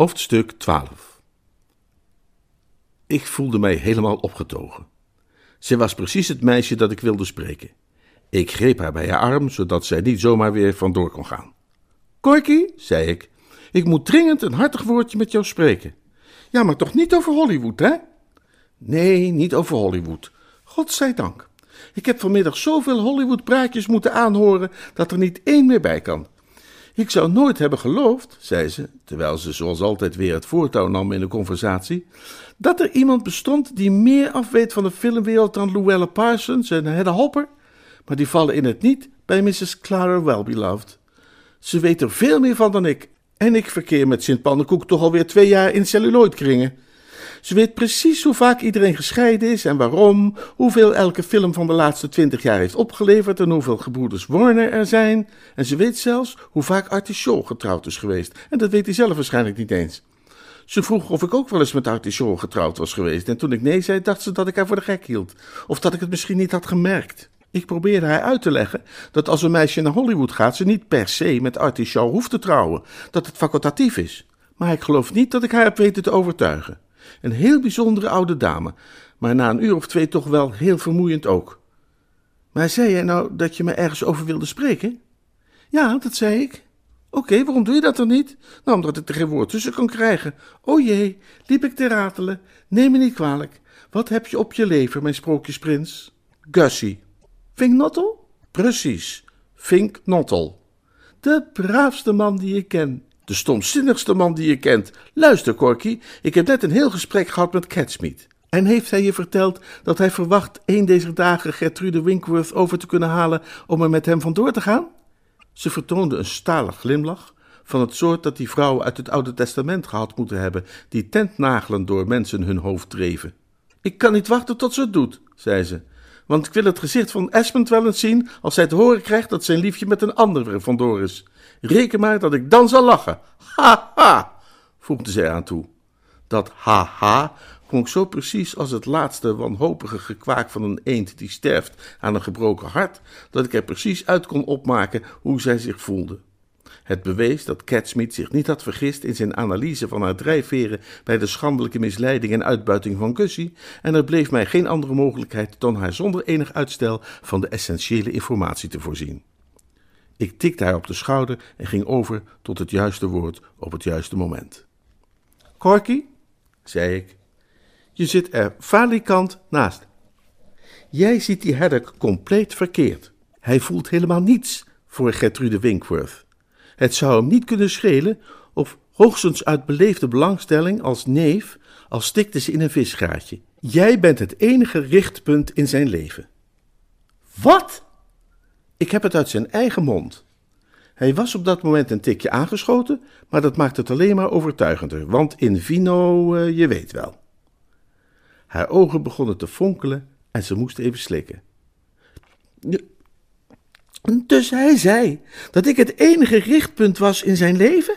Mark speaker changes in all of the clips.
Speaker 1: Hoofdstuk 12 Ik voelde mij helemaal opgetogen. Zij was precies het meisje dat ik wilde spreken. Ik greep haar bij haar arm, zodat zij niet zomaar weer vandoor kon gaan. Corky, zei ik, ik moet dringend een hartig woordje met jou spreken. Ja, maar toch niet over Hollywood, hè? Nee, niet over Hollywood. Godzijdank. Ik heb vanmiddag zoveel Hollywood-praatjes moeten aanhoren dat er niet één meer bij kan. Ik zou nooit hebben geloofd, zei ze, terwijl ze zoals altijd weer het voortouw nam in de conversatie, dat er iemand bestond die meer afweet van de filmwereld dan Luella Parsons en Hedda Hopper. Maar die vallen in het niet bij Mrs. Clara Wellbeloved. Ze weet er veel meer van dan ik. En ik verkeer met Sint Pannenkoek toch alweer twee jaar in celluloidkringen. Ze weet precies hoe vaak iedereen gescheiden is en waarom, hoeveel elke film van de laatste twintig jaar heeft opgeleverd en hoeveel gebroeders Warner er zijn. En ze weet zelfs hoe vaak Artie getrouwd is geweest. En dat weet hij zelf waarschijnlijk niet eens. Ze vroeg of ik ook wel eens met Artie getrouwd was geweest. En toen ik nee zei, dacht ze dat ik haar voor de gek hield. Of dat ik het misschien niet had gemerkt. Ik probeerde haar uit te leggen dat als een meisje naar Hollywood gaat, ze niet per se met Artie hoeft te trouwen. Dat het facultatief is. Maar ik geloof niet dat ik haar heb weten te overtuigen. Een heel bijzondere oude dame, maar na een uur of twee toch wel heel vermoeiend ook. Maar zei jij nou dat je me ergens over wilde spreken? Ja, dat zei ik. Oké, waarom doe je dat dan niet? Nou, omdat ik er geen woord tussen kan krijgen. O jee, liep ik te ratelen. Neem me niet kwalijk. Wat heb je op je lever, mijn sprookjesprins? Gussie. Fink Nottel? Precies, Fink Nottel. De braafste man die ik ken. De stomzinnigste man die je kent. Luister, Corky, ik heb net een heel gesprek gehad met Catsmeet. En heeft hij je verteld dat hij verwacht een deze dagen Gertrude Winkworth over te kunnen halen om er met hem vandoor te gaan? Ze vertoonde een stalen glimlach, van het soort dat die vrouwen uit het Oude Testament gehad moeten hebben, die tentnagelen door mensen hun hoofd dreven. Ik kan niet wachten tot ze het doet, zei ze, want ik wil het gezicht van Esmond wel eens zien als hij te horen krijgt dat zijn liefje met een ander er vandoor is. Reken maar dat ik dan zal lachen. Ha, ha, voegde zij aan toe. Dat ha, ha klonk zo precies als het laatste wanhopige gekwaak van een eend die sterft aan een gebroken hart, dat ik er precies uit kon opmaken hoe zij zich voelde. Het bewees dat Catsmeet zich niet had vergist in zijn analyse van haar drijfveren bij de schandelijke misleiding en uitbuiting van Gussie, en er bleef mij geen andere mogelijkheid dan haar zonder enig uitstel van de essentiële informatie te voorzien. Ik tikte haar op de schouder en ging over tot het juiste woord op het juiste moment. Corky, zei ik, je zit er falikant naast. Jij ziet die herder compleet verkeerd. Hij voelt helemaal niets voor Gertrude Winkworth. Het zou hem niet kunnen schelen of hoogstens uit beleefde belangstelling als neef, als stikte ze in een visgaatje. Jij bent het enige richtpunt in zijn leven. Wat? Ik heb het uit zijn eigen mond. Hij was op dat moment een tikje aangeschoten, maar dat maakt het alleen maar overtuigender, want in vino, uh, je weet wel. Haar ogen begonnen te fonkelen en ze moest even slikken. Dus hij zei dat ik het enige richtpunt was in zijn leven?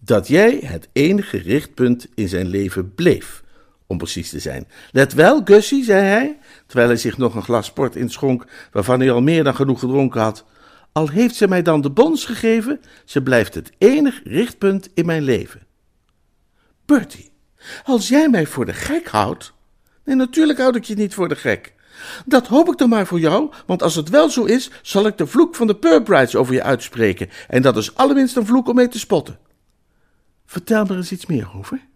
Speaker 1: Dat jij het enige richtpunt in zijn leven bleef, om precies te zijn. Let wel, Gussie, zei hij, terwijl hij zich nog een glas port inschonk, waarvan hij al meer dan genoeg gedronken had. Al heeft ze mij dan de bons gegeven, ze blijft het enig richtpunt in mijn leven. Bertie, als jij mij voor de gek houdt. Nee, natuurlijk houd ik je niet voor de gek. Dat hoop ik dan maar voor jou, want als het wel zo is, zal ik de vloek van de Purbrides over je uitspreken. En dat is allerminst een vloek om mee te spotten. Vertel me eens iets meer over.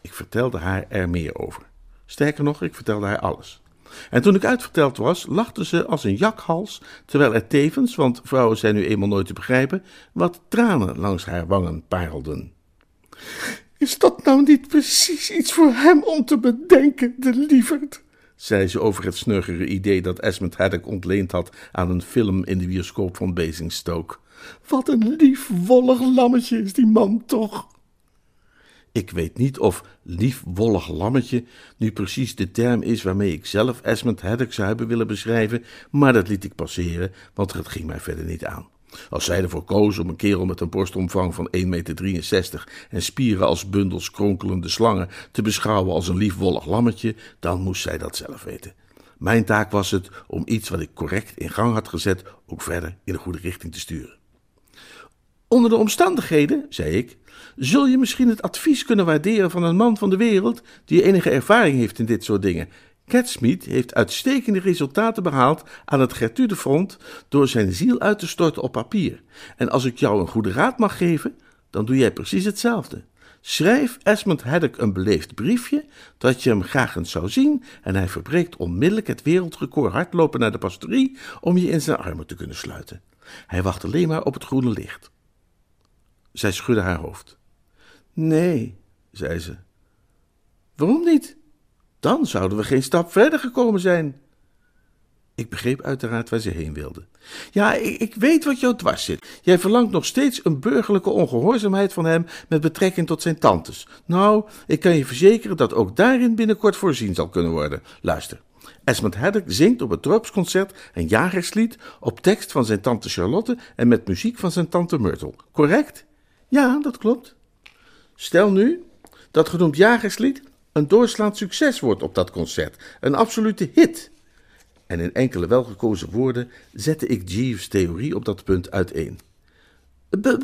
Speaker 1: Ik vertelde haar er meer over. Sterker nog, ik vertelde haar alles. En toen ik uitverteld was, lachte ze als een jakhals, terwijl er tevens, want vrouwen zijn nu eenmaal nooit te begrijpen, wat tranen langs haar wangen parelden. Is dat nou niet precies iets voor hem om te bedenken, de lieverd? Zei ze over het snurgere idee dat Esmond Haddock ontleend had aan een film in de bioscoop van Basingstoke. Wat een lief, wollig lammetje is die man toch? Ik weet niet of lief, wollig lammetje nu precies de term is waarmee ik zelf Esmond Haddock zou hebben willen beschrijven, maar dat liet ik passeren, want het ging mij verder niet aan. Als zij ervoor koos om een kerel met een borstomvang van 1,63 meter en spieren als bundels kronkelende slangen te beschouwen als een liefwollig lammetje, dan moest zij dat zelf weten. Mijn taak was het om iets wat ik correct in gang had gezet ook verder in de goede richting te sturen. Onder de omstandigheden, zei ik, zul je misschien het advies kunnen waarderen van een man van de wereld die enige ervaring heeft in dit soort dingen Catsmeet heeft uitstekende resultaten behaald aan het Gertrude-front door zijn ziel uit te storten op papier. En als ik jou een goede raad mag geven, dan doe jij precies hetzelfde. Schrijf Esmond Haddock een beleefd briefje dat je hem graag eens zou zien en hij verbreekt onmiddellijk het wereldrecord hardlopen naar de pastorie om je in zijn armen te kunnen sluiten. Hij wacht alleen maar op het groene licht. Zij schudde haar hoofd. Nee, zei ze. Waarom niet? Dan zouden we geen stap verder gekomen zijn. Ik begreep uiteraard waar ze heen wilde. Ja, ik, ik, weet wat jou dwars zit. Jij verlangt nog steeds een burgerlijke ongehoorzaamheid van hem met betrekking tot zijn tantes. Nou, ik kan je verzekeren dat ook daarin binnenkort voorzien zal kunnen worden. Luister. Esmond Haddock zingt op het dorpsconcert een jagerslied op tekst van zijn tante Charlotte en met muziek van zijn tante Myrtle. Correct? Ja, dat klopt. Stel nu dat genoemd jagerslied een doorslaand succes wordt op dat concert, een absolute hit. En in enkele welgekozen woorden zette ik Jeeves' theorie op dat punt uiteen.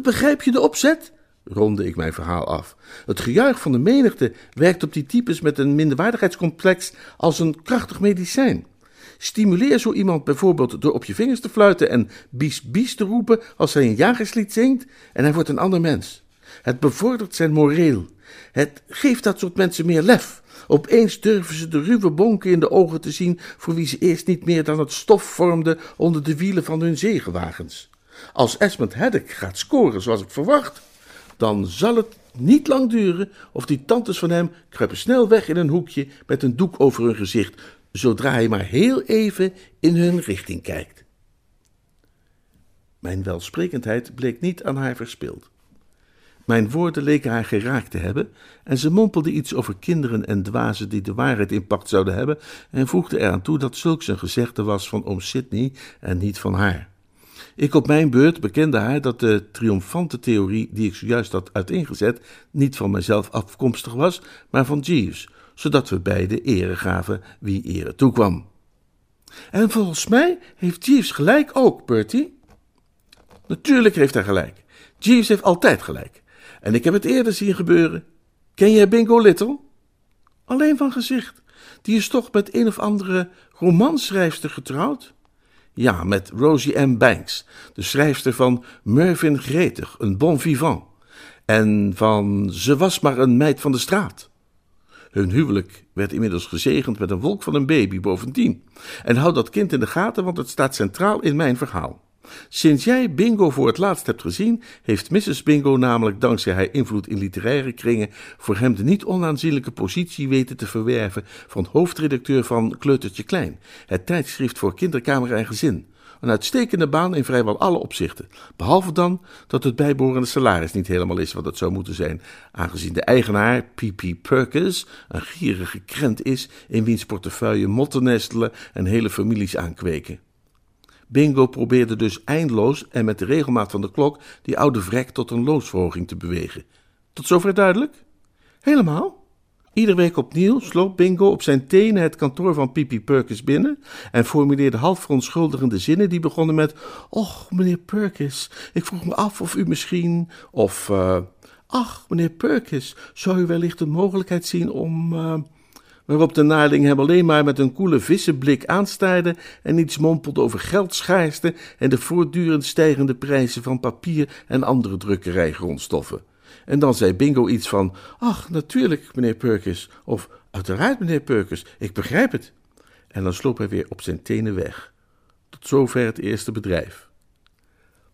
Speaker 1: begrijp je de opzet? ronde ik mijn verhaal af. Het gejuich van de menigte werkt op die types met een minderwaardigheidscomplex als een krachtig medicijn. Stimuleer zo iemand bijvoorbeeld door op je vingers te fluiten en bies bies te roepen als hij een jagerslied zingt en hij wordt een ander mens. Het bevordert zijn moreel. Het geeft dat soort mensen meer lef. Opeens durven ze de ruwe bonken in de ogen te zien voor wie ze eerst niet meer dan het stof vormden onder de wielen van hun zegenwagens. Als Esmond Haddock gaat scoren zoals ik verwacht, dan zal het niet lang duren of die tantes van hem kruipen snel weg in een hoekje met een doek over hun gezicht, zodra hij maar heel even in hun richting kijkt. Mijn welsprekendheid bleek niet aan haar verspild. Mijn woorden leken haar geraakt te hebben, en ze mompelde iets over kinderen en dwazen die de waarheid in pacht zouden hebben, en voegde eraan toe dat zulks een gezegde was van oom Sidney en niet van haar. Ik op mijn beurt bekende haar dat de triomfante theorie die ik zojuist had uiteengezet niet van mijzelf afkomstig was, maar van Jeeves, zodat we beide ere gaven wie ere toekwam. En volgens mij heeft Jeeves gelijk ook, Bertie. Natuurlijk heeft hij gelijk. Jeeves heeft altijd gelijk. En ik heb het eerder zien gebeuren. Ken jij Bingo Little? Alleen van gezicht. Die is toch met een of andere romanschrijfster getrouwd? Ja, met Rosie M. Banks, de schrijfster van Mervyn Gretig, een bon vivant. En van Ze was maar een meid van de straat. Hun huwelijk werd inmiddels gezegend met een wolk van een baby bovendien. En houd dat kind in de gaten, want het staat centraal in mijn verhaal. Sinds jij Bingo voor het laatst hebt gezien, heeft Mrs. Bingo namelijk dankzij haar invloed in literaire kringen voor hem de niet onaanzienlijke positie weten te verwerven van hoofdredacteur van Kleutertje Klein, het tijdschrift voor kinderkamer en gezin. Een uitstekende baan in vrijwel alle opzichten, behalve dan dat het bijbehorende salaris niet helemaal is wat het zou moeten zijn, aangezien de eigenaar, P.P. Perkins, een gierige krent is in wiens portefeuille motten nestelen en hele families aankweken. Bingo probeerde dus eindeloos en met de regelmaat van de klok die oude vrek tot een loonsverhoging te bewegen. Tot zover duidelijk? Helemaal. Iedere week opnieuw sloop Bingo op zijn tenen het kantoor van Pipi Perkins binnen en formuleerde half verontschuldigende zinnen die begonnen met: Och, meneer Perkins, ik vroeg me af of u misschien. of. Uh, Ach, meneer Perkins, zou u wellicht de mogelijkheid zien om. Uh, waarop de naarling hem alleen maar met een koele vissenblik aanstaarde en iets mompelde over geldschaarste en de voortdurend stijgende prijzen van papier en andere drukkerijgrondstoffen. En dan zei Bingo iets van: Ach, natuurlijk, meneer Perkins, of uiteraard, meneer Perkins, ik begrijp het. En dan sloop hij weer op zijn tenen weg. Tot zover het eerste bedrijf.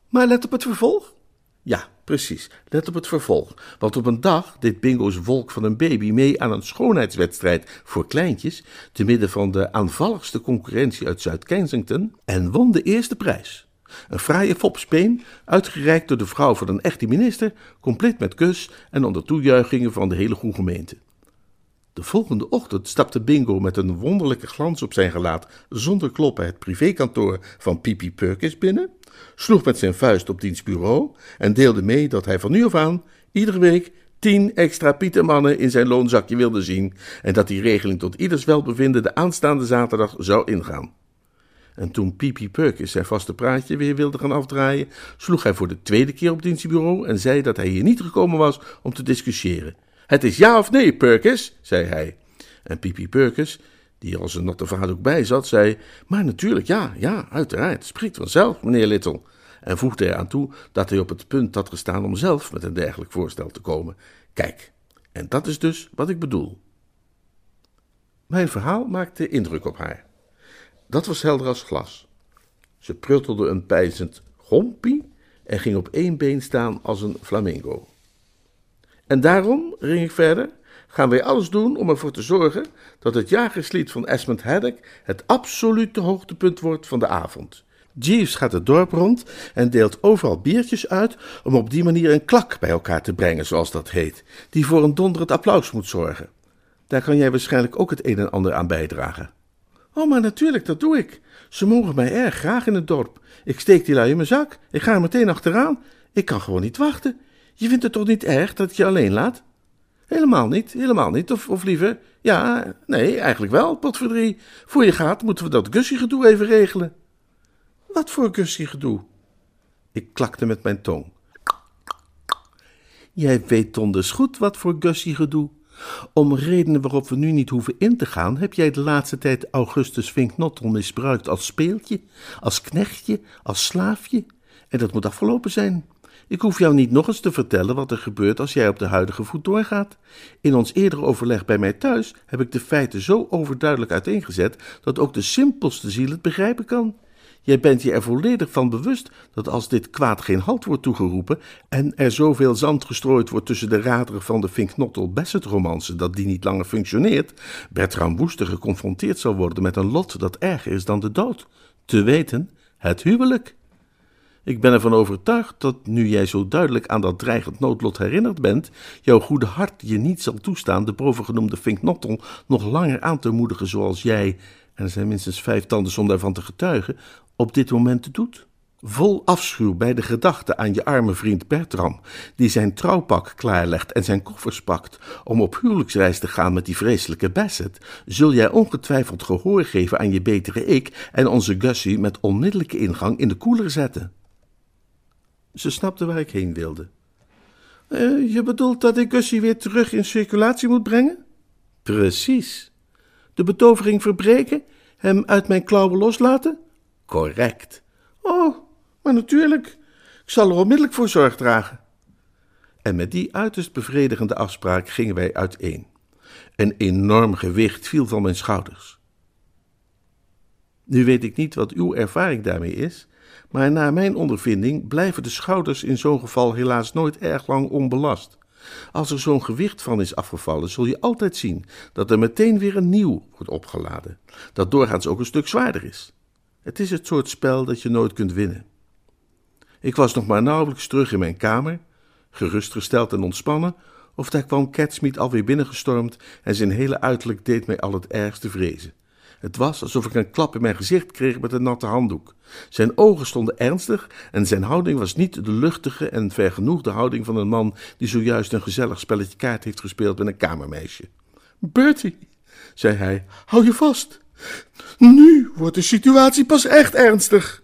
Speaker 1: Maar let op het vervolg. Ja, precies. Let op het vervolg. Want op een dag deed Bingo's wolk van een baby mee aan een schoonheidswedstrijd voor kleintjes, te midden van de aanvalligste concurrentie uit Zuid-Kensington, en won de eerste prijs. Een fraaie fopspeen, uitgereikt door de vrouw van een echte minister, compleet met kus en onder toejuichingen van de hele goede gemeente. De volgende ochtend stapte Bingo met een wonderlijke glans op zijn gelaat zonder kloppen het privékantoor van Pipi Perkins binnen, sloeg met zijn vuist op diens bureau en deelde mee dat hij van nu af aan iedere week tien extra pietermannen in zijn loonzakje wilde zien en dat die regeling tot ieders welbevinden de aanstaande zaterdag zou ingaan. En toen Pipi Perkins zijn vaste praatje weer wilde gaan afdraaien, sloeg hij voor de tweede keer op diens bureau en zei dat hij hier niet gekomen was om te discussiëren. Het is ja of nee, Perkins, zei hij. En Pipi Perkins, die er als een natte ook bij zat, zei: Maar natuurlijk, ja, ja, uiteraard, spreekt vanzelf, meneer Little. En voegde er aan toe dat hij op het punt had gestaan om zelf met een dergelijk voorstel te komen. Kijk, en dat is dus wat ik bedoel. Mijn verhaal maakte indruk op haar. Dat was helder als glas. Ze pruttelde een pijzend gompie en ging op één been staan als een flamingo. En daarom, ging ik verder, gaan wij alles doen om ervoor te zorgen dat het jagerslied van Esmond Haddock het absolute hoogtepunt wordt van de avond. Jeeves gaat het dorp rond en deelt overal biertjes uit om op die manier een klak bij elkaar te brengen, zoals dat heet, die voor een donderend applaus moet zorgen. Daar kan jij waarschijnlijk ook het een en ander aan bijdragen. Oh, maar natuurlijk, dat doe ik. Ze mogen mij erg graag in het dorp. Ik steek die lui in mijn zak. Ik ga er meteen achteraan. Ik kan gewoon niet wachten. Je vindt het toch niet erg dat ik je alleen laat? Helemaal niet, helemaal niet. Of, of liever, ja, nee, eigenlijk wel, potverdrie. Voor je gaat moeten we dat Gussie-gedoe even regelen. Wat voor Gussie-gedoe? Ik klakte met mijn tong. Jij weet donders goed wat voor Gussie-gedoe. Om redenen waarop we nu niet hoeven in te gaan, heb jij de laatste tijd Augustus Vinknottel misbruikt als speeltje, als knechtje, als slaafje. En dat moet afgelopen zijn. Ik hoef jou niet nog eens te vertellen wat er gebeurt als jij op de huidige voet doorgaat. In ons eerdere overleg bij mij thuis heb ik de feiten zo overduidelijk uiteengezet dat ook de simpelste ziel het begrijpen kan. Jij bent je er volledig van bewust dat als dit kwaad geen halt wordt toegeroepen en er zoveel zand gestrooid wordt tussen de raderen van de Finknottel-Bassett-romance dat die niet langer functioneert, Bertram Woester geconfronteerd zal worden met een lot dat erger is dan de dood. Te weten, het huwelijk. Ik ben ervan overtuigd dat, nu jij zo duidelijk aan dat dreigend noodlot herinnerd bent, jouw goede hart je niet zal toestaan de bovengenoemde Finknottel nog langer aan te moedigen zoals jij, en er zijn minstens vijf tanden om daarvan te getuigen, op dit moment doet? Vol afschuw bij de gedachte aan je arme vriend Bertram, die zijn trouwpak klaarlegt en zijn koffers pakt om op huwelijksreis te gaan met die vreselijke Bassett, zul jij ongetwijfeld gehoor geven aan je betere ik en onze Gussie met onmiddellijke ingang in de koeler zetten. Ze snapte waar ik heen wilde. Uh, je bedoelt dat ik Gussie weer terug in circulatie moet brengen? Precies. De betovering verbreken, hem uit mijn klauwen loslaten? Correct. Oh, maar natuurlijk. Ik zal er onmiddellijk voor zorg dragen. En met die uiterst bevredigende afspraak gingen wij uiteen. Een enorm gewicht viel van mijn schouders. Nu weet ik niet wat uw ervaring daarmee is, maar naar mijn ondervinding blijven de schouders in zo'n geval helaas nooit erg lang onbelast. Als er zo'n gewicht van is afgevallen, zul je altijd zien dat er meteen weer een nieuw wordt opgeladen, dat doorgaans ook een stuk zwaarder is. Het is het soort spel dat je nooit kunt winnen. Ik was nog maar nauwelijks terug in mijn kamer, gerustgesteld en ontspannen, of daar kwam Catsmeet alweer binnengestormd en zijn hele uiterlijk deed mij al het ergste vrezen. Het was alsof ik een klap in mijn gezicht kreeg met een natte handdoek. Zijn ogen stonden ernstig en zijn houding was niet de luchtige en vergenoegde houding van een man die zojuist een gezellig spelletje kaart heeft gespeeld met een kamermeisje. Bertie, zei hij, hou je vast. Nu wordt de situatie pas echt ernstig.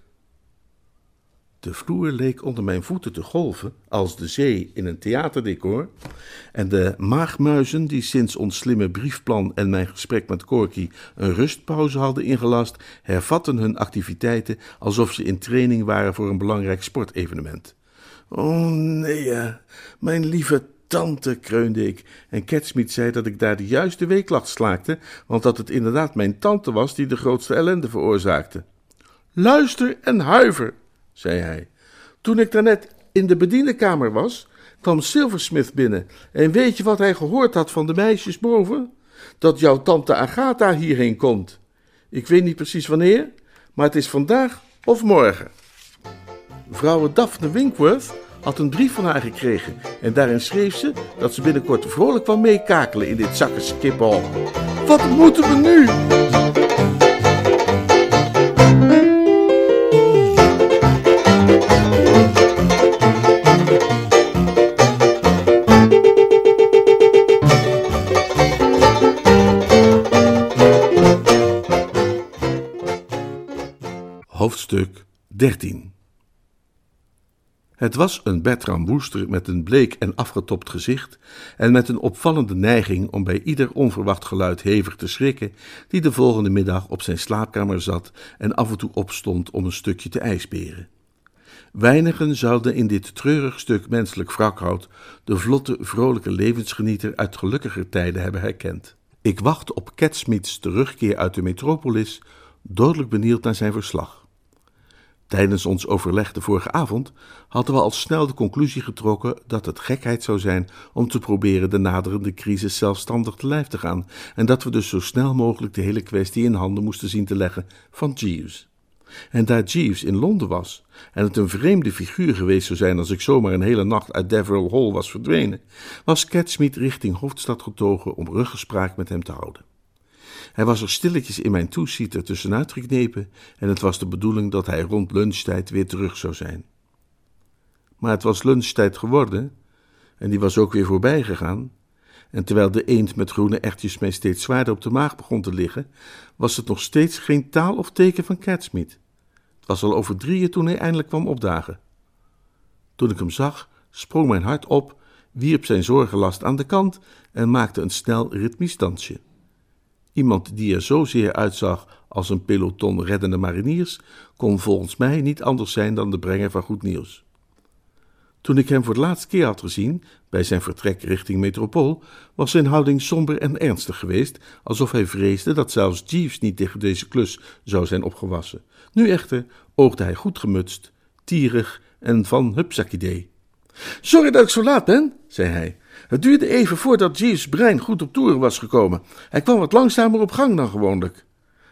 Speaker 1: De vloer leek onder mijn voeten te golven, als de zee in een theaterdecor, en de maagmuizen, die sinds ons slimme briefplan en mijn gesprek met Corky een rustpauze hadden ingelast, hervatten hun activiteiten alsof ze in training waren voor een belangrijk sportevenement. Oh nee, mijn lieve tante, kreunde ik, en Catsmeet zei dat ik daar de juiste weeklacht slaakte, want dat het inderdaad mijn tante was die de grootste ellende veroorzaakte. Luister en huiver, zei hij. Toen ik daarnet in de bediendenkamer was, kwam Silversmith binnen. En weet je wat hij gehoord had van de meisjes boven? Dat jouw tante Agatha hierheen komt. Ik weet niet precies wanneer, maar het is vandaag of morgen. Vrouwe Daphne Winkworth had een brief van haar gekregen en daarin schreef ze dat ze binnenkort vrolijk kwam meekakelen in dit zakkenskippenhok. Wat moeten we nu? Hoofdstuk 13 Het was een Bertram Woester met een bleek en afgetopt gezicht en met een opvallende neiging om bij ieder onverwacht geluid hevig te schrikken, die de volgende middag op zijn slaapkamer zat en af en toe opstond om een stukje te ijsberen. Weinigen zouden in dit treurig stuk menselijk wrakhout de vlotte, vrolijke levensgenieter uit gelukkiger tijden hebben herkend. Ik wacht op Catsmeets terugkeer uit de metropolis, dodelijk benieuwd naar zijn verslag. Tijdens ons overleg de vorige avond hadden we al snel de conclusie getrokken dat het gekheid zou zijn om te proberen de naderende crisis zelfstandig te lijf te gaan en dat we dus zo snel mogelijk de hele kwestie in handen moesten zien te leggen van Jeeves. En daar Jeeves in Londen was en het een vreemde figuur geweest zou zijn als ik zomaar een hele nacht uit Deverill Hall was verdwenen, was Catsmeet richting hoofdstad getogen om ruggespraak met hem te houden. Hij was er stilletjes in mijn toesieter tussenuit geknepen en het was de bedoeling dat hij rond lunchtijd weer terug zou zijn. Maar het was lunchtijd geworden en die was ook weer voorbij gegaan. En terwijl de eend met groene ertjes mij steeds zwaarder op de maag begon te liggen, was het nog steeds geen taal of teken van Catsmeet. Het was al over drieën toen hij eindelijk kwam opdagen. Toen ik hem zag, sprong mijn hart op, wierp zijn zorgenlast aan de kant en maakte een snel ritmisch dansje. Iemand die er zozeer uitzag als een peloton reddende mariniers, kon volgens mij niet anders zijn dan de brenger van goed nieuws. Toen ik hem voor de laatste keer had gezien, bij zijn vertrek richting Metropool, was zijn houding somber en ernstig geweest, alsof hij vreesde dat zelfs Jeeves niet tegen deze klus zou zijn opgewassen. Nu echter oogde hij goed gemutst, tierig en van hupsakidee. Sorry dat ik zo laat ben, zei hij. Het duurde even voordat Jeeves' brein goed op toeren was gekomen. Hij kwam wat langzamer op gang dan gewoonlijk.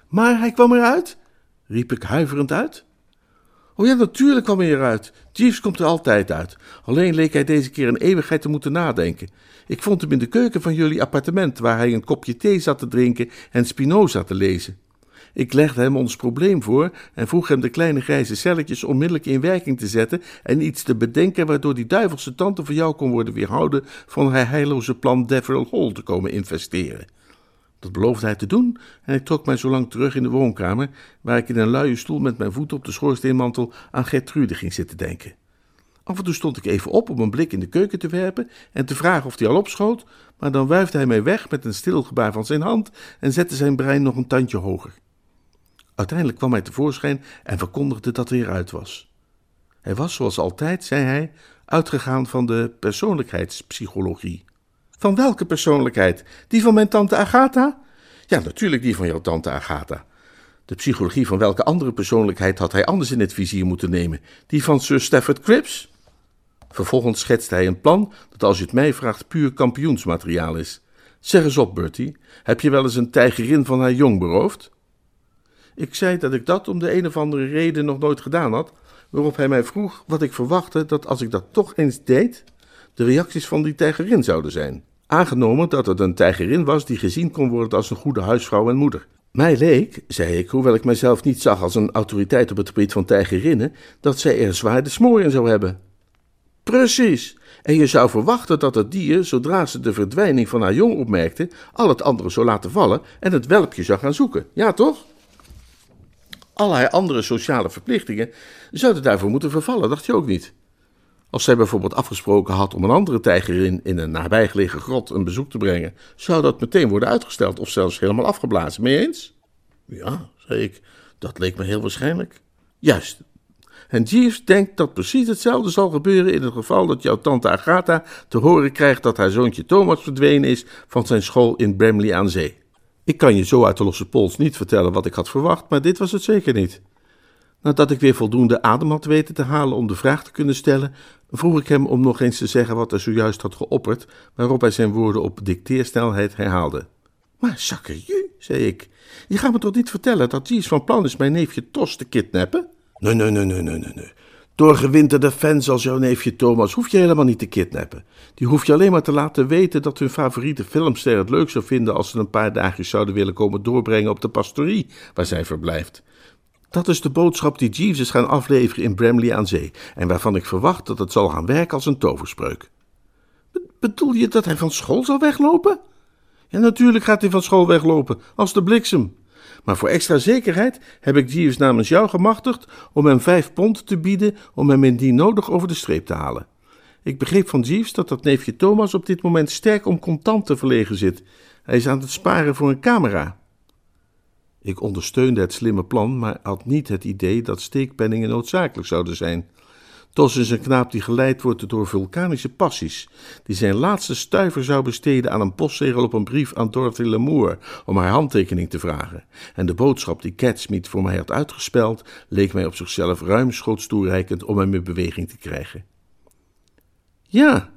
Speaker 1: Maar hij kwam eruit? riep ik huiverend uit. Oh ja, natuurlijk kwam hij eruit. Jeeves komt er altijd uit. Alleen leek hij deze keer een eeuwigheid te moeten nadenken. Ik vond hem in de keuken van jullie appartement, waar hij een kopje thee zat te drinken en Spinoza te lezen. Ik legde hem ons probleem voor en vroeg hem de kleine grijze celletjes onmiddellijk in werking te zetten en iets te bedenken waardoor die duivelse tante van jou kon worden weerhouden van haar heilloze plan Deverill Hall te komen investeren. Dat beloofde hij te doen en ik trok mij zo lang terug in de woonkamer, waar ik in een luie stoel met mijn voeten op de schoorsteenmantel aan Gertrude ging zitten denken. Af en toe stond ik even op om een blik in de keuken te werpen en te vragen of hij al opschoot, maar dan wuifde hij mij weg met een stil gebaar van zijn hand en zette zijn brein nog een tandje hoger. Uiteindelijk kwam hij tevoorschijn en verkondigde dat hij eruit was. Hij was, zoals altijd, zei hij, uitgegaan van de persoonlijkheidspsychologie. Van welke persoonlijkheid? Die van mijn tante Agatha? Ja, natuurlijk die van jouw tante Agatha. De psychologie van welke andere persoonlijkheid had hij anders in het vizier moeten nemen? Die van Sir Stafford Cripps? Vervolgens schetste hij een plan dat, als je het mij vraagt, puur kampioensmateriaal is. Zeg eens op, Bertie, heb je wel eens een tijgerin van haar jong beroofd? Ik zei dat ik dat om de een of andere reden nog nooit gedaan had, waarop hij mij vroeg wat ik verwachtte dat als ik dat toch eens deed, de reacties van die tijgerin zouden zijn. Aangenomen dat het een tijgerin was die gezien kon worden als een goede huisvrouw en moeder. Mij leek, zei ik, hoewel ik mijzelf niet zag als een autoriteit op het gebied van tijgerinnen, dat zij er zwaar de smoor in zou hebben. Precies. En je zou verwachten dat het dier, zodra ze de verdwijning van haar jong opmerkte, al het andere zou laten vallen en het welpje zou gaan zoeken. Ja, toch? Allerlei andere sociale verplichtingen zouden daarvoor moeten vervallen, dacht je ook niet? Als zij bijvoorbeeld afgesproken had om een andere tijgerin in een nabijgelegen grot een bezoek te brengen, zou dat meteen worden uitgesteld of zelfs helemaal afgeblazen. Mee eens? Ja, zei ik, dat leek me heel waarschijnlijk. Juist. En Jeeves denkt dat precies hetzelfde zal gebeuren in het geval dat jouw tante Agatha te horen krijgt dat haar zoontje Thomas verdwenen is van zijn school in Bramley aan Zee. Ik kan je zo uit de losse pols niet vertellen wat ik had verwacht, maar dit was het zeker niet. Nadat ik weer voldoende adem had weten te halen om de vraag te kunnen stellen, vroeg ik hem om nog eens te zeggen wat hij zojuist had geopperd, waarop hij zijn woorden op dicteersnelheid herhaalde. Maar zakkerju, zei ik, je gaat me toch niet vertellen dat Jeeves van plan is mijn neefje Tos te kidnappen? Nee, nee, nee, nee, nee, nee, nee. Doorgewinterde fans als jouw neefje Thomas hoef je helemaal niet te kidnappen. Die hoef je alleen maar te laten weten dat hun favoriete filmster het leuk zou vinden als ze een paar dagjes zouden willen komen doorbrengen op de pastorie waar zij verblijft. Dat is de boodschap die Jeeves is gaan afleveren in Bramley aan Zee en waarvan ik verwacht dat het zal gaan werken als een toverspreuk. bedoel je dat hij van school zal weglopen? Ja, natuurlijk gaat hij van school weglopen, als de bliksem. Maar voor extra zekerheid heb ik Jeeves namens jou gemachtigd om hem vijf pond te bieden om hem indien nodig over de streep te halen. Ik begreep van Jeeves dat dat neefje Thomas op dit moment sterk om contant te verlegen zit. Hij is aan het sparen voor een camera. Ik ondersteunde het slimme plan, maar had niet het idee dat steekpenningen noodzakelijk zouden zijn. Tos is een knaap die geleid wordt door vulkanische passies, die zijn laatste stuiver zou besteden aan een postzegel op een brief aan Dorothy Lamour om haar handtekening te vragen. En de boodschap die Catsmeet voor mij had uitgespeld, leek mij op zichzelf ruimschoots toereikend om hem in beweging te krijgen. Ja,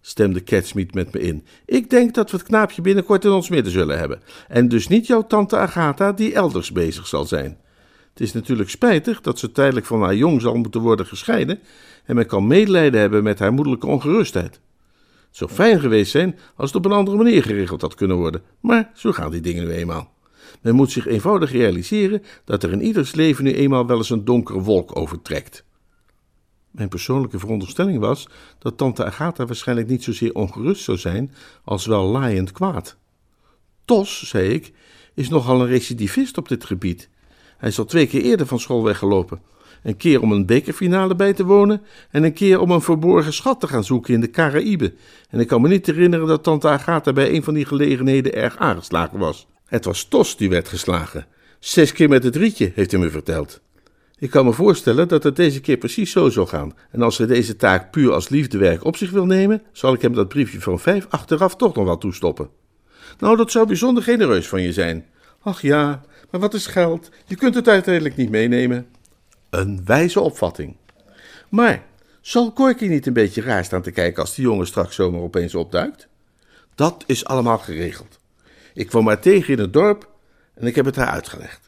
Speaker 1: stemde Catsmeet met me in. Ik denk dat we het knaapje binnenkort in ons midden zullen hebben. En dus niet jouw tante Agatha die elders bezig zal zijn. Het is natuurlijk spijtig dat ze tijdelijk van haar jong zal moeten worden gescheiden en men kan medelijden hebben met haar moederlijke ongerustheid. Het zou fijn geweest zijn als het op een andere manier geregeld had kunnen worden, maar zo gaan die dingen nu eenmaal. Men moet zich eenvoudig realiseren dat er in ieders leven nu eenmaal wel eens een donkere wolk overtrekt. Mijn persoonlijke veronderstelling was dat tante Agatha waarschijnlijk niet zozeer ongerust zou zijn als wel laaiend kwaad. Tos, zei ik, is nogal een recidivist op dit gebied. Hij is al twee keer eerder van school weggelopen. Een keer om een bekerfinale bij te wonen en een keer om een verborgen schat te gaan zoeken in de Caraïbe. En ik kan me niet herinneren dat tante Agatha bij een van die gelegenheden erg aangeslagen was. Het was Tos die werd geslagen. Zes keer met het rietje, heeft hij me verteld. Ik kan me voorstellen dat het deze keer precies zo zal gaan. En als hij deze taak puur als liefdewerk op zich wil nemen, zal ik hem dat briefje van vijf achteraf toch nog wel toestoppen. Nou, dat zou bijzonder genereus van je zijn. Ach ja, maar wat is geld? Je kunt het uiteindelijk niet meenemen. Een wijze opvatting. Maar zal Corky niet een beetje raar staan te kijken als die jongen straks zomaar opeens opduikt? Dat is allemaal geregeld. Ik kwam maar tegen in het dorp en ik heb het haar uitgelegd.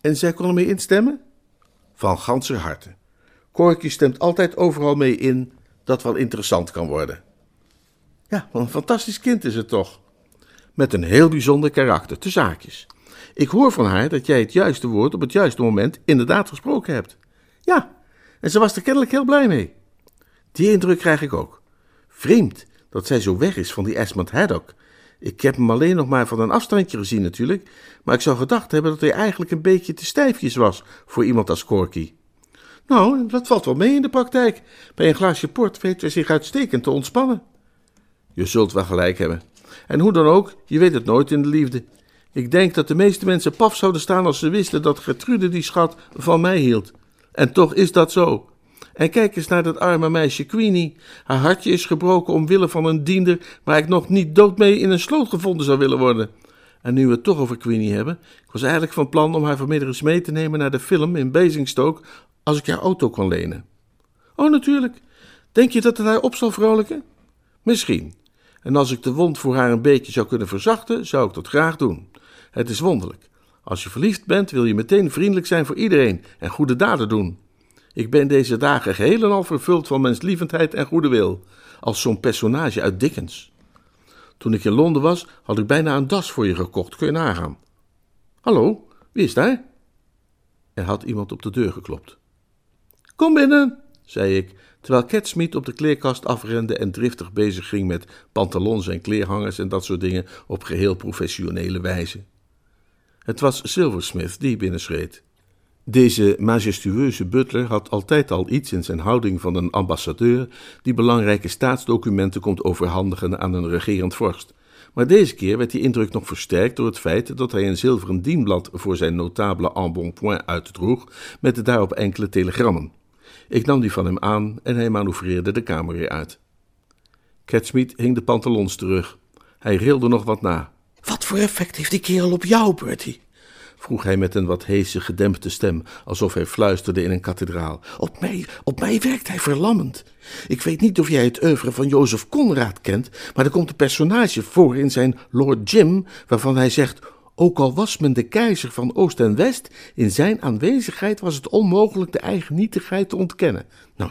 Speaker 1: En zij kon ermee instemmen? Van ganser harte. Corky stemt altijd overal mee in dat wel interessant kan worden. Ja, wat een fantastisch kind is het toch? Met een heel bijzonder karakter, te zaakjes. Ik hoor van haar dat jij het juiste woord op het juiste moment inderdaad gesproken hebt. Ja, en ze was er kennelijk heel blij mee. Die indruk krijg ik ook. Vreemd dat zij zo weg is van die Esmond Haddock. Ik heb hem alleen nog maar van een afstandje gezien natuurlijk, maar ik zou gedacht hebben dat hij eigenlijk een beetje te stijfjes was voor iemand als Corky. Nou, dat valt wel mee in de praktijk. Bij een glaasje port weet hij zich uitstekend te ontspannen. Je zult wel gelijk hebben. En hoe dan ook, je weet het nooit in de liefde. Ik denk dat de meeste mensen paf zouden staan als ze wisten dat Gertrude die schat van mij hield. En toch is dat zo. En kijk eens naar dat arme meisje Queenie. Haar hartje is gebroken omwille van een diender waar ik nog niet dood mee in een sloot gevonden zou willen worden. En nu we het toch over Queenie hebben, ik was eigenlijk van plan om haar vanmiddag eens mee te nemen naar de film in Basingstoke als ik haar auto kon lenen. Oh, natuurlijk. Denk je dat het haar op zal vrolijken? Misschien. En als ik de wond voor haar een beetje zou kunnen verzachten, zou ik dat graag doen. Het is wonderlijk. Als je verliefd bent, wil je meteen vriendelijk zijn voor iedereen en goede daden doen. Ik ben deze dagen geheel en al vervuld van menslievendheid en goede wil, als zo'n personage uit Dickens. Toen ik in Londen was, had ik bijna een das voor je gekocht, kun je nagaan. Hallo, wie is daar? Er had iemand op de deur geklopt. Kom binnen, zei ik, terwijl Catsmeet op de kleerkast afrende en driftig bezig ging met pantalons en kleerhangers en dat soort dingen op geheel professionele wijze. Het was Silversmith die binnenschreed. Deze majestueuze butler had altijd al iets in zijn houding van een ambassadeur die belangrijke staatsdocumenten komt overhandigen aan een regerend vorst. Maar deze keer werd die indruk nog versterkt door het feit dat hij een zilveren dienblad voor zijn notabele embonpoint uitdroeg met daarop enkele telegrammen. Ik nam die van hem aan en hij manoeuvreerde de kamer weer uit. Catsmeet hing de pantalons terug. Hij rilde nog wat na. Wat voor effect heeft die kerel op jou, Bertie? vroeg hij met een wat heese, gedempte stem, alsof hij fluisterde in een kathedraal. Op mij, op mij werkt hij verlammend. Ik weet niet of jij het oeuvre van Jozef Conrad kent, maar er komt een personage voor in zijn Lord Jim, waarvan hij zegt: ook al was men de keizer van Oost en West, in zijn aanwezigheid was het onmogelijk de eigen nietigheid te ontkennen. Nou,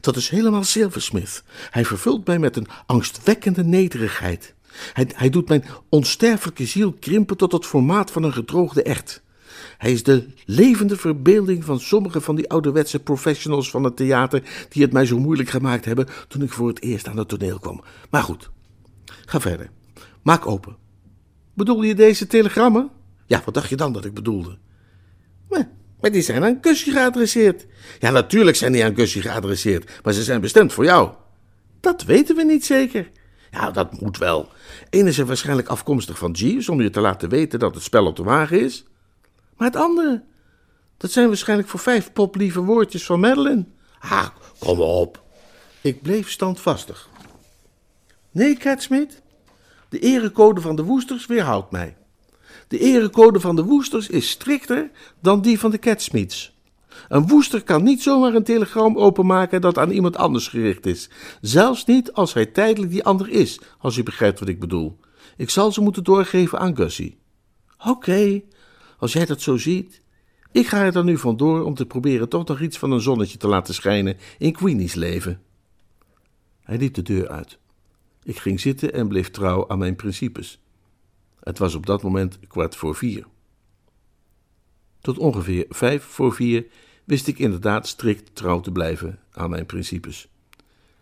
Speaker 1: dat is helemaal Silversmith. Hij vervult mij met een angstwekkende nederigheid. Hij, hij doet mijn onsterfelijke ziel krimpen tot het formaat van een gedroogde echt. Hij is de levende verbeelding van sommige van die ouderwetse professionals van het theater die het mij zo moeilijk gemaakt hebben toen ik voor het eerst aan het toneel kwam. Maar goed, ga verder. Maak open. Bedoel je deze telegrammen? Ja, wat dacht je dan dat ik bedoelde? Maar, maar die zijn aan Gussie geadresseerd. Ja, natuurlijk zijn die aan Gussie geadresseerd, maar ze zijn bestemd voor jou. Dat weten we niet zeker. Ja, dat moet wel. Eén is er waarschijnlijk afkomstig van Jeeves om je te laten weten dat het spel op de wagen is. Maar het andere, dat zijn waarschijnlijk voor vijf poplieve woordjes van Madeline. Ah, kom op. Ik bleef standvastig. Nee, Catsmith, de erecode van de Woesters weerhoudt mij. De erecode van de Woesters is strikter dan die van de Catsmiths. Een woester kan niet zomaar een telegram openmaken dat aan iemand anders gericht is. Zelfs niet als hij tijdelijk die ander is, als u begrijpt wat ik bedoel. Ik zal ze moeten doorgeven aan Gussie. Oké, als jij dat zo ziet. Ik ga er dan nu vandoor om te proberen toch nog iets van een zonnetje te laten schijnen in Queenie's leven. Hij liep de deur uit. Ik ging zitten en bleef trouw aan mijn principes. Het was op dat moment kwart voor vier. Tot ongeveer vijf voor vier wist ik inderdaad strikt trouw te blijven aan mijn principes.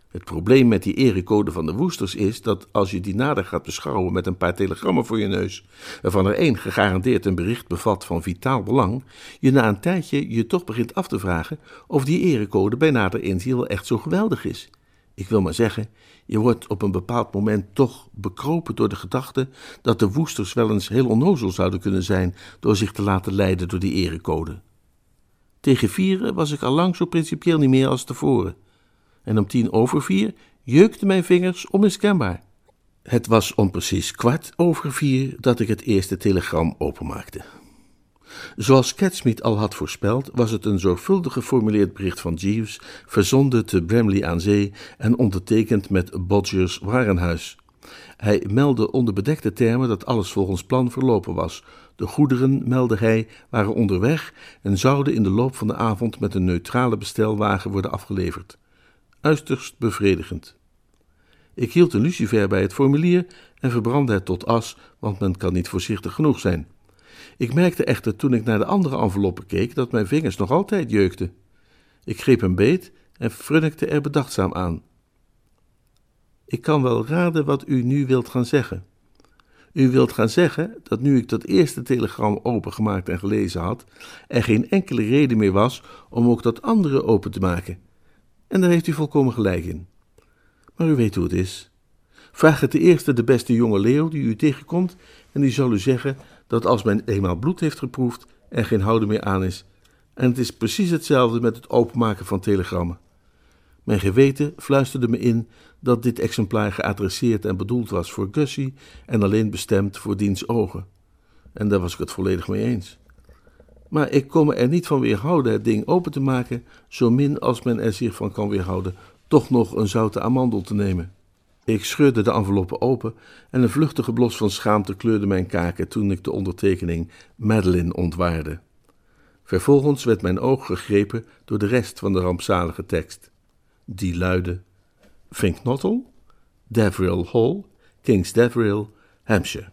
Speaker 1: Het probleem met die erecode van de Woesters is dat als je die nader gaat beschouwen met een paar telegrammen voor je neus, waarvan er één gegarandeerd een bericht bevat van vitaal belang, je na een tijdje je toch begint af te vragen of die erecode bij nader inzien wel echt zo geweldig is. Ik wil maar zeggen, je wordt op een bepaald moment toch bekropen door de gedachte dat de woesters wel eens heel onnozel zouden kunnen zijn door zich te laten leiden door die erecode. Tegen vieren was ik al lang zo principieel niet meer als tevoren. En om tien over vier jeukten mijn vingers onmiskenbaar. Het was om precies kwart over vier dat ik het eerste telegram openmaakte. Zoals Catsmeet al had voorspeld, was het een zorgvuldig geformuleerd bericht van Jeeves, verzonden te Bramley aan Zee en ondertekend met Bodgers Warenhuis. Hij meldde onder bedekte termen dat alles volgens plan verlopen was. De goederen, meldde hij, waren onderweg en zouden in de loop van de avond met een neutrale bestelwagen worden afgeleverd. Uiterst bevredigend. Ik hield een lucifer bij het formulier en verbrandde het tot as, want men kan niet voorzichtig genoeg zijn. Ik merkte echter toen ik naar de andere enveloppen keek dat mijn vingers nog altijd jeukten. Ik greep een beet en frunnikte er bedachtzaam aan. Ik kan wel raden wat u nu wilt gaan zeggen. U wilt gaan zeggen dat nu ik dat eerste telegram opengemaakt en gelezen had, er geen enkele reden meer was om ook dat andere open te maken. En daar heeft u volkomen gelijk in. Maar u weet hoe het is. Vraag het de eerste de beste jonge leeuw die u tegenkomt, en die zal u zeggen dat als men eenmaal bloed heeft geproefd, er geen houden meer aan is. En het is precies hetzelfde met het openmaken van telegrammen. Mijn geweten fluisterde me in dat dit exemplaar geadresseerd en bedoeld was voor Gussie en alleen bestemd voor diens ogen. En daar was ik het volledig mee eens. Maar ik kon me er niet van weerhouden het ding open te maken, zo min als men er zich van kan weerhouden toch nog een zoute amandel te nemen. Ik scheurde de enveloppe open en een vluchtige blos van schaamte kleurde mijn kaken toen ik de ondertekening Madeline ontwaarde. Vervolgens werd mijn oog gegrepen door de rest van de rampzalige tekst. Die luidde: Finknottle, Deverill Hall, Kings Deverill, Hampshire.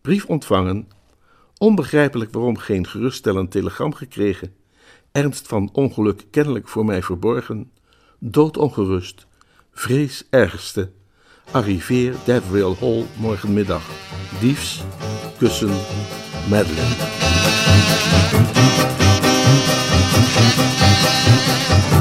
Speaker 1: Brief ontvangen. Onbegrijpelijk waarom geen geruststellend telegram gekregen. Ernst van ongeluk kennelijk voor mij verborgen. Doodongerust. Vrees ergste. Arriveer Deverill Hall morgenmiddag. Liefs, kussen, Madeline.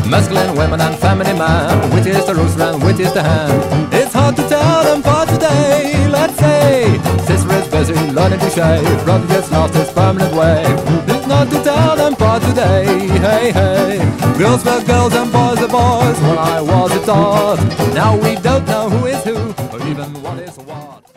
Speaker 2: Masculine women and feminine man, which is the rooster and which is the hen? It's hard to tell them for today. Let's say, sister is busy learning to shave, brother just lost his permanent way. It's not to tell them for today. Hey hey, girls were girls and boys were boys when I was a tot. Now we don't know who is who or even what is what.